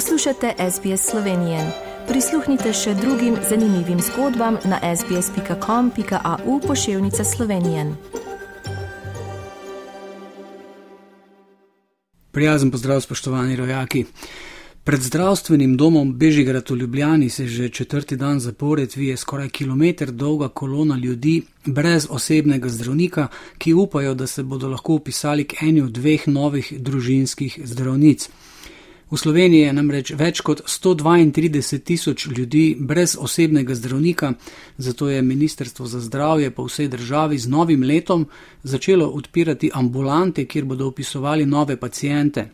Poslušate SBS Slovenije. Prisluhnite še drugim zanimivim zgodbam na sbsp.com.au pošiljka Slovenije. Prijazen pozdrav, spoštovani rojaki. Pred zdravstvenim domom Bežigrad v Ljubljani se že četrti dan zapored vije skoraj kilometr dolga kolona ljudi brez osebnega zdravnika, ki upajo, da se bodo lahko upisali k eni od dveh novih družinskih zdravnic. V Sloveniji je namreč več kot 132 tisoč ljudi brez osebnega zdravnika, zato je Ministrstvo za zdravje po vsej državi z novim letom začelo odpirati ambulante, kjer bodo upisovali nove pacijente.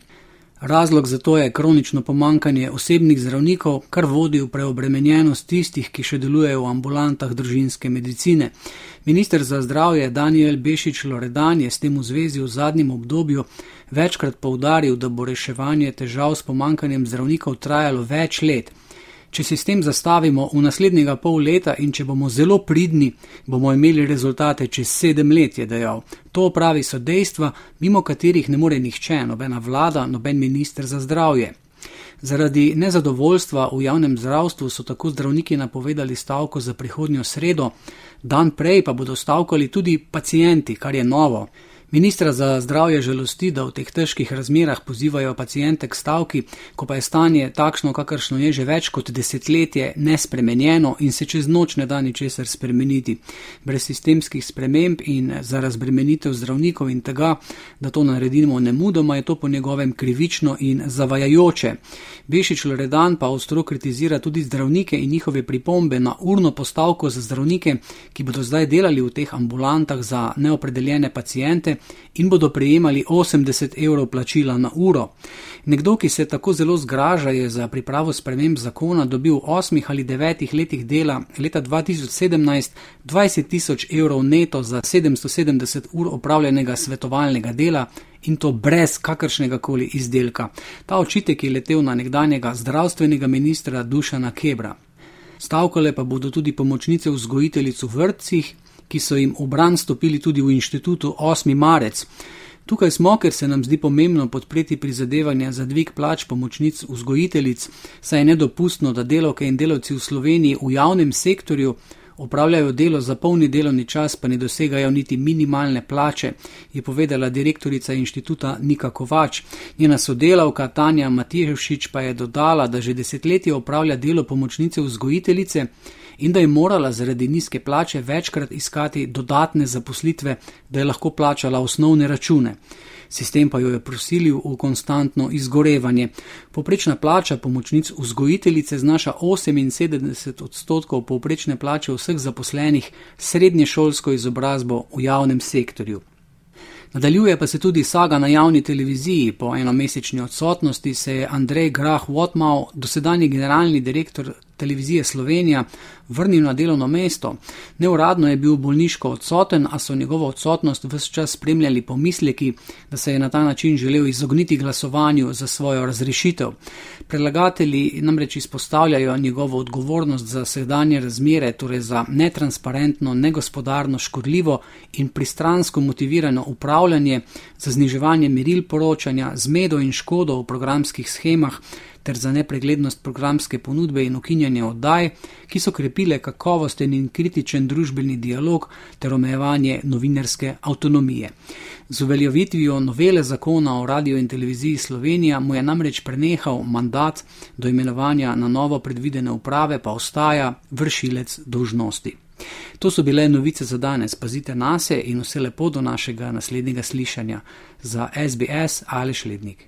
Razlog za to je kronično pomankanje osebnih zdravnikov, kar vodi v preobremenjenost tistih, ki še delujejo v ambulantah družinske medicine. Ministr za zdravje Daniel Bešič Loredan je s tem v zvezi v zadnjem obdobju večkrat povdaril, da bo reševanje težav s pomankanjem zdravnikov trajalo več let. Če si s tem zastavimo v naslednjega pol leta in če bomo zelo pridni, bomo imeli rezultate čez sedem let, je dejal. To pravi so dejstva, mimo katerih ne more nihče, nobena vlada, noben minister za zdravje. Zaradi nezadovoljstva v javnem zdravstvu so tako zdravniki napovedali stavko za prihodnjo sredo, dan prej pa bodo stavkali tudi pacijenti, kar je novo. Ministra za zdravje žalosti, da v teh težkih razmerah pozivajo pacijente k stavki, ko pa je stanje takšno, kakršno je že več kot desetletje, nespremenjeno in se čez noč ne da ničesar spremeniti. Brez sistemskih sprememb in za razbremenitev zdravnikov in tega, da to naredimo nemudoma, je to po njegovem krivično in zavajajoče. Bešič Loredan pa ostro kritizira tudi zdravnike in njihove pripombe na urno postavko za zdravnike, ki bodo zdaj delali v teh ambulantah za neopredeljene pacijente in bodo prejemali 80 evrov plačila na uro. Nekdo, ki se tako zelo zgraža, je za pripravo sprememb zakona dobil v osmih ali devetih letih dela leta 2017 20 tisoč evrov neto za 770 ur opravljenega svetovalnega dela in to brez kakršnega koli izdelka. Ta očitek je letel na nekdanjega zdravstvenega ministra Dušana Kebra. Stavkale pa bodo tudi pomočnice vzgojiteljic v vrtcih, ki so jim obran stopili tudi v inštitutu 8. marec. Tukaj smo, ker se nam zdi pomembno podpreti prizadevanja za dvig plač pomočnic vzgojiteljic, saj je nedopustno, da delovke in delavci v Sloveniji v javnem sektorju opravljajo delo za polni delovni čas, pa ne dosegajo niti minimalne plače, je povedala direktorica inštituta Nika Kovač. Njena sodelavka Tanja Matijevšič pa je dodala, da že desetletje opravlja delo pomočnice vzgojiteljice in da je morala zaradi nizke plače večkrat iskati dodatne zaposlitve, da je lahko plačala osnovne račune. Sistem pa jo je prosilil v konstantno izgorevanje. Poprečna plača pomočnic vzgojiteljice znaša 78 odstotkov povprečne plače vseh zaposlenih srednje šolsko izobrazbo v javnem sektorju. Nadaljuje pa se tudi saga na javni televiziji. Po enomesečni odsotnosti se je Andrej Grah Wotmau, dosedajni generalni direktor televizije Slovenija, vrnil na delovno mesto. Neuradno je bil bolniško odsoten, a so njegovo odsotnost vse čas spremljali pomisleki, da se je na ta način želel izogniti glasovanju za svojo razrešitev. Predlagatelji namreč izpostavljajo njegovo odgovornost za sedanje razmere, torej za netransparentno, negospodarno, škodljivo in pristransko motivirano upravljanje, za zniževanje meril poročanja, zmedo in škodo v programskih schemah ter za nepreglednost programske ponudbe in ukinjanje oddaj, ki so krepile kakovosten in kritičen družbeni dialog ter omejevanje novinarske avtonomije. Z uveljavitvijo novele zakona o radio in televiziji Slovenija mu je namreč prenehal mandat do imenovanja na novo predvidene uprave, pa ostaja vršilec dolžnosti. To so bile novice za danes. Pazite na se in vse lepo do našega naslednjega slišanja za SBS ali Šlednik.